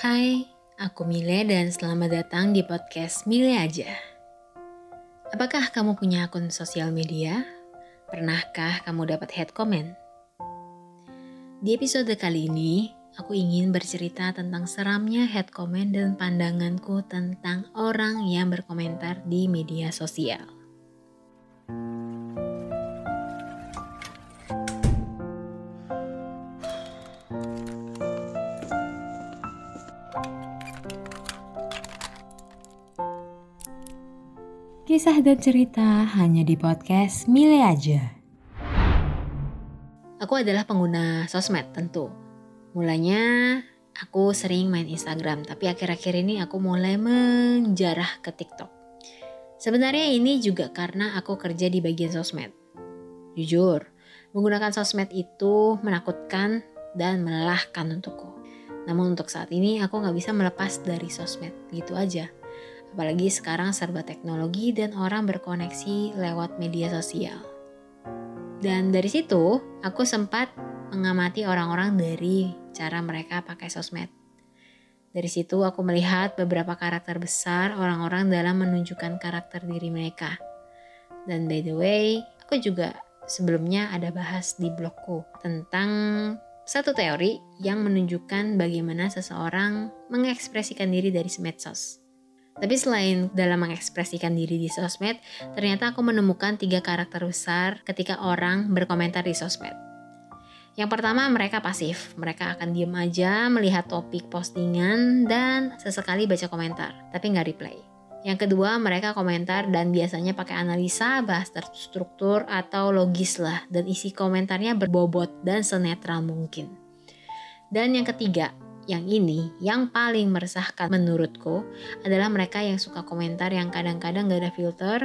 Hai, aku Mile dan selamat datang di podcast Mile Aja. Apakah kamu punya akun sosial media? Pernahkah kamu dapat head comment? Di episode kali ini, aku ingin bercerita tentang seramnya head comment dan pandanganku tentang orang yang berkomentar di media sosial. Kisah dan cerita hanya di podcast Mile aja. Aku adalah pengguna sosmed tentu. Mulanya aku sering main Instagram, tapi akhir-akhir ini aku mulai menjarah ke TikTok. Sebenarnya ini juga karena aku kerja di bagian sosmed. Jujur, menggunakan sosmed itu menakutkan dan melelahkan untukku. Namun untuk saat ini aku nggak bisa melepas dari sosmed gitu aja Apalagi sekarang serba teknologi dan orang berkoneksi lewat media sosial. Dan dari situ, aku sempat mengamati orang-orang dari cara mereka pakai sosmed. Dari situ aku melihat beberapa karakter besar orang-orang dalam menunjukkan karakter diri mereka. Dan by the way, aku juga sebelumnya ada bahas di blogku tentang satu teori yang menunjukkan bagaimana seseorang mengekspresikan diri dari medsos. Tapi selain dalam mengekspresikan diri di sosmed, ternyata aku menemukan tiga karakter besar ketika orang berkomentar di sosmed. Yang pertama mereka pasif, mereka akan diem aja melihat topik postingan dan sesekali baca komentar, tapi nggak reply. Yang kedua mereka komentar dan biasanya pakai analisa, bahas terstruktur atau logis lah dan isi komentarnya berbobot dan senetral mungkin. Dan yang ketiga, yang ini, yang paling meresahkan menurutku adalah mereka yang suka komentar yang kadang-kadang gak ada filter,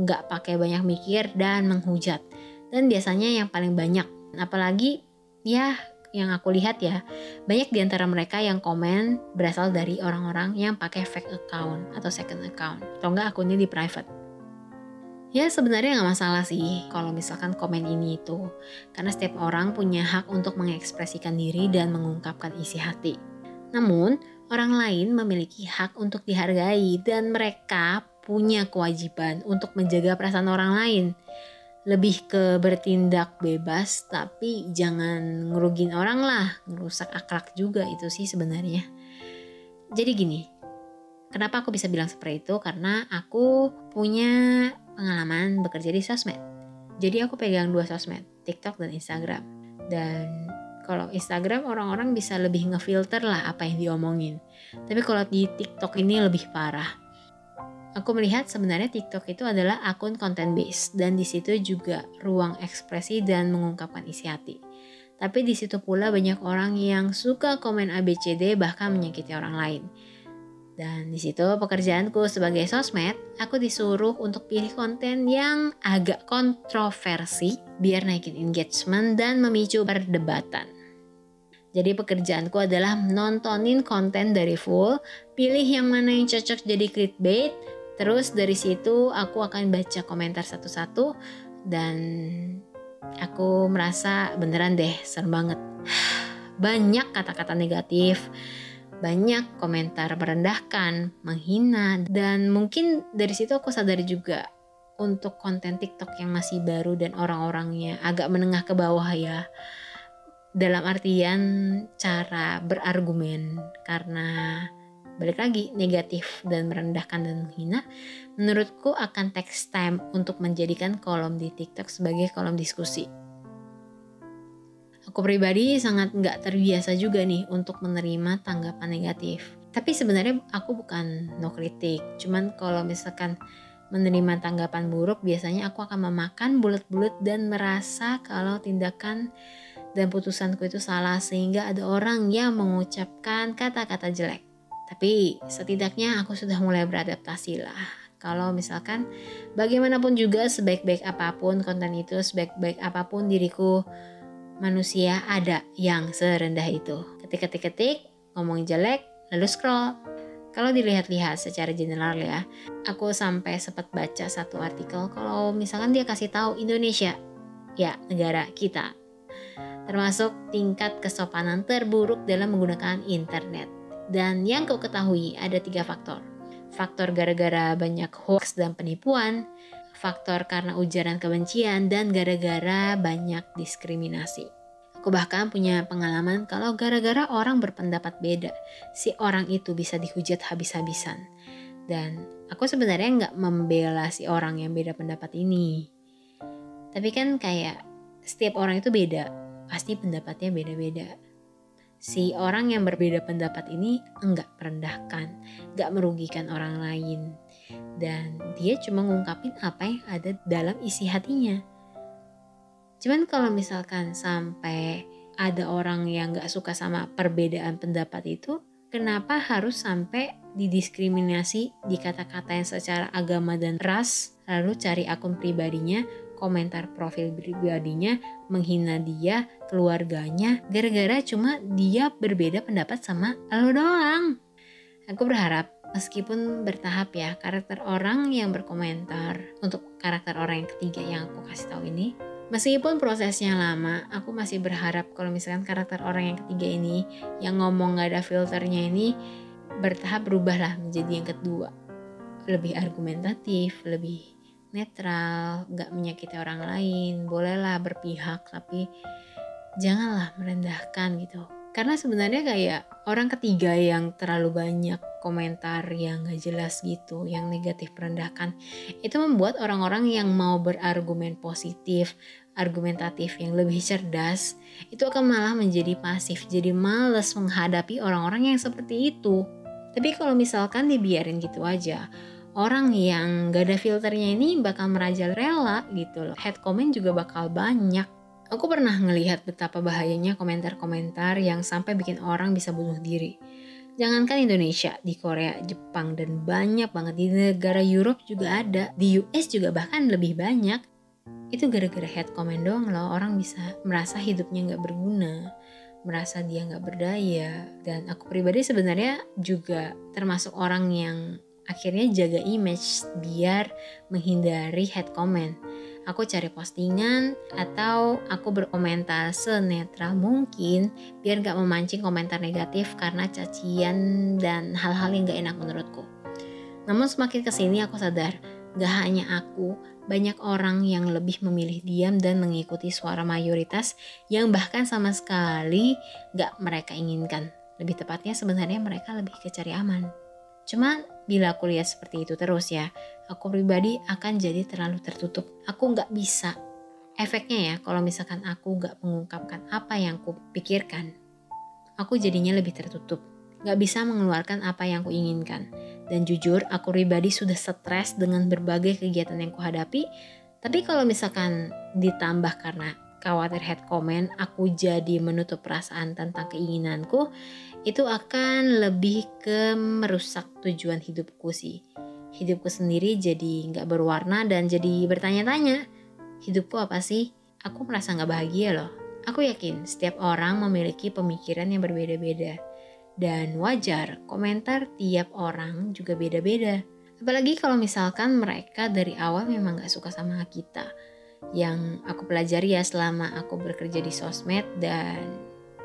gak pakai banyak mikir dan menghujat. Dan biasanya yang paling banyak, apalagi ya yang aku lihat ya, banyak di antara mereka yang komen berasal dari orang-orang yang pakai fake account atau second account, atau enggak akunnya di private. Ya sebenarnya nggak masalah sih kalau misalkan komen ini itu. Karena setiap orang punya hak untuk mengekspresikan diri dan mengungkapkan isi hati. Namun, orang lain memiliki hak untuk dihargai dan mereka punya kewajiban untuk menjaga perasaan orang lain. Lebih ke bertindak bebas tapi jangan ngerugin orang lah, ngerusak akhlak juga itu sih sebenarnya. Jadi gini, kenapa aku bisa bilang seperti itu? Karena aku punya pengalaman bekerja di sosmed. Jadi aku pegang dua sosmed, TikTok dan Instagram. Dan kalau Instagram orang-orang bisa lebih ngefilter lah apa yang diomongin. Tapi kalau di TikTok ini lebih parah. Aku melihat sebenarnya TikTok itu adalah akun content base dan di situ juga ruang ekspresi dan mengungkapkan isi hati. Tapi di situ pula banyak orang yang suka komen ABCD bahkan menyakiti orang lain. Dan di situ pekerjaanku sebagai sosmed, aku disuruh untuk pilih konten yang agak kontroversi biar naikin engagement dan memicu perdebatan. Jadi pekerjaanku adalah nontonin konten dari full, pilih yang mana yang cocok jadi clickbait, terus dari situ aku akan baca komentar satu-satu dan aku merasa beneran deh serem banget. Banyak kata-kata negatif, banyak komentar merendahkan, menghina, dan mungkin dari situ aku sadari juga untuk konten TikTok yang masih baru dan orang-orangnya agak menengah ke bawah ya. Dalam artian cara berargumen karena balik lagi negatif dan merendahkan dan menghina menurutku akan text time untuk menjadikan kolom di TikTok sebagai kolom diskusi Aku pribadi sangat nggak terbiasa juga nih untuk menerima tanggapan negatif. Tapi sebenarnya aku bukan no kritik. Cuman kalau misalkan menerima tanggapan buruk, biasanya aku akan memakan bulat-bulat dan merasa kalau tindakan dan putusanku itu salah sehingga ada orang yang mengucapkan kata-kata jelek. Tapi setidaknya aku sudah mulai beradaptasi lah. Kalau misalkan bagaimanapun juga sebaik-baik apa pun konten itu, sebaik-baik apa pun diriku manusia ada yang serendah itu. Ketik-ketik-ketik, ngomong jelek, lalu scroll. Kalau dilihat-lihat secara general ya, aku sampai sempat baca satu artikel kalau misalkan dia kasih tahu Indonesia, ya negara kita, termasuk tingkat kesopanan terburuk dalam menggunakan internet. Dan yang kau ketahui ada tiga faktor. Faktor gara-gara banyak hoax dan penipuan, faktor karena ujaran kebencian, dan gara-gara banyak diskriminasi. Aku bahkan punya pengalaman kalau gara-gara orang berpendapat beda, si orang itu bisa dihujat habis-habisan. Dan aku sebenarnya nggak membela si orang yang beda pendapat ini. Tapi kan kayak setiap orang itu beda, pasti pendapatnya beda-beda. Si orang yang berbeda pendapat ini enggak merendahkan, enggak merugikan orang lain. Dan dia cuma ngungkapin apa yang ada dalam isi hatinya Cuman kalau misalkan sampai ada orang yang gak suka sama perbedaan pendapat itu, kenapa harus sampai didiskriminasi di kata-kata yang secara agama dan ras, lalu cari akun pribadinya, komentar profil pribadinya, menghina dia, keluarganya, gara-gara cuma dia berbeda pendapat sama lo doang. Aku berharap meskipun bertahap ya karakter orang yang berkomentar untuk karakter orang yang ketiga yang aku kasih tahu ini Meskipun prosesnya lama, aku masih berharap kalau misalkan karakter orang yang ketiga ini yang ngomong gak ada filternya ini bertahap berubahlah menjadi yang kedua. Lebih argumentatif, lebih netral, gak menyakiti orang lain, bolehlah berpihak tapi janganlah merendahkan gitu. Karena sebenarnya kayak orang ketiga yang terlalu banyak komentar yang gak jelas gitu, yang negatif merendahkan, itu membuat orang-orang yang mau berargumen positif, argumentatif yang lebih cerdas, itu akan malah menjadi pasif, jadi males menghadapi orang-orang yang seperti itu. Tapi kalau misalkan dibiarin gitu aja, orang yang gak ada filternya ini bakal merajalela gitu loh. Head comment juga bakal banyak. Aku pernah ngelihat betapa bahayanya komentar-komentar yang sampai bikin orang bisa bunuh diri Jangankan Indonesia, di Korea, Jepang, dan banyak banget di negara Europe juga ada. Di US juga bahkan lebih banyak. Itu gara-gara head comment doang loh orang bisa merasa hidupnya nggak berguna, merasa dia nggak berdaya. Dan aku pribadi sebenarnya juga termasuk orang yang akhirnya jaga image biar menghindari head comment aku cari postingan atau aku berkomentar senetral mungkin biar gak memancing komentar negatif karena cacian dan hal-hal yang gak enak menurutku. Namun semakin ke sini aku sadar gak hanya aku, banyak orang yang lebih memilih diam dan mengikuti suara mayoritas yang bahkan sama sekali gak mereka inginkan. Lebih tepatnya sebenarnya mereka lebih ke cari aman. Cuma bila aku lihat seperti itu terus ya, aku pribadi akan jadi terlalu tertutup. Aku nggak bisa. Efeknya ya, kalau misalkan aku nggak mengungkapkan apa yang aku pikirkan, aku jadinya lebih tertutup. Nggak bisa mengeluarkan apa yang aku inginkan. Dan jujur, aku pribadi sudah stres dengan berbagai kegiatan yang kuhadapi. Tapi kalau misalkan ditambah karena khawatir head comment, aku jadi menutup perasaan tentang keinginanku, itu akan lebih ke merusak tujuan hidupku sih. Hidupku sendiri jadi nggak berwarna dan jadi bertanya-tanya, hidupku apa sih? Aku merasa nggak bahagia loh. Aku yakin setiap orang memiliki pemikiran yang berbeda-beda. Dan wajar, komentar tiap orang juga beda-beda. Apalagi kalau misalkan mereka dari awal memang gak suka sama kita. Yang aku pelajari ya selama aku bekerja di sosmed dan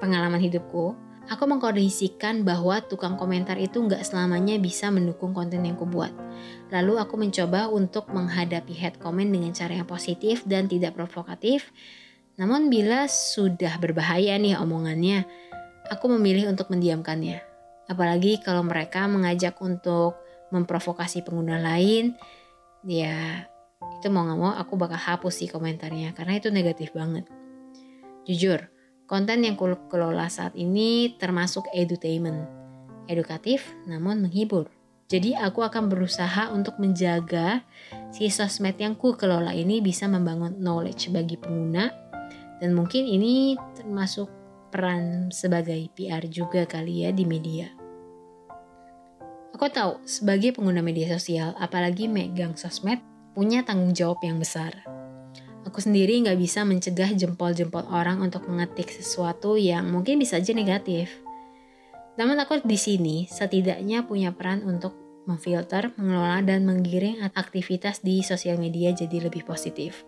pengalaman hidupku, Aku mengkondisikan bahwa tukang komentar itu nggak selamanya bisa mendukung konten yang kubuat. Lalu aku mencoba untuk menghadapi head comment dengan cara yang positif dan tidak provokatif. Namun bila sudah berbahaya nih omongannya, aku memilih untuk mendiamkannya. Apalagi kalau mereka mengajak untuk memprovokasi pengguna lain, ya itu mau gak mau aku bakal hapus sih komentarnya karena itu negatif banget. Jujur, Konten yang kelola saat ini termasuk edutainment, edukatif namun menghibur. Jadi aku akan berusaha untuk menjaga si sosmed yang ku kelola ini bisa membangun knowledge bagi pengguna dan mungkin ini termasuk peran sebagai PR juga kali ya di media. Aku tahu sebagai pengguna media sosial apalagi megang sosmed punya tanggung jawab yang besar. Aku sendiri nggak bisa mencegah jempol-jempol orang untuk mengetik sesuatu yang mungkin bisa aja negatif. Namun aku di sini setidaknya punya peran untuk memfilter, mengelola, dan menggiring aktivitas di sosial media jadi lebih positif.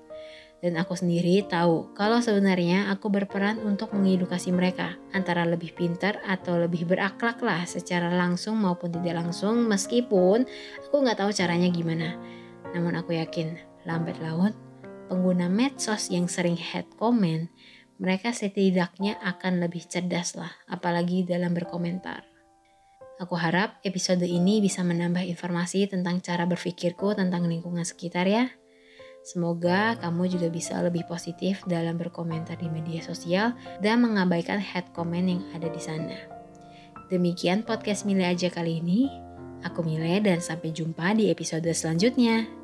Dan aku sendiri tahu kalau sebenarnya aku berperan untuk mengedukasi mereka antara lebih pintar atau lebih berakhlak lah secara langsung maupun tidak langsung meskipun aku nggak tahu caranya gimana. Namun aku yakin lambat laun pengguna medsos yang sering head comment mereka setidaknya akan lebih cerdas lah apalagi dalam berkomentar. Aku harap episode ini bisa menambah informasi tentang cara berpikirku tentang lingkungan sekitar ya. Semoga kamu juga bisa lebih positif dalam berkomentar di media sosial dan mengabaikan head comment yang ada di sana. Demikian podcast Mile aja kali ini. Aku Mile dan sampai jumpa di episode selanjutnya.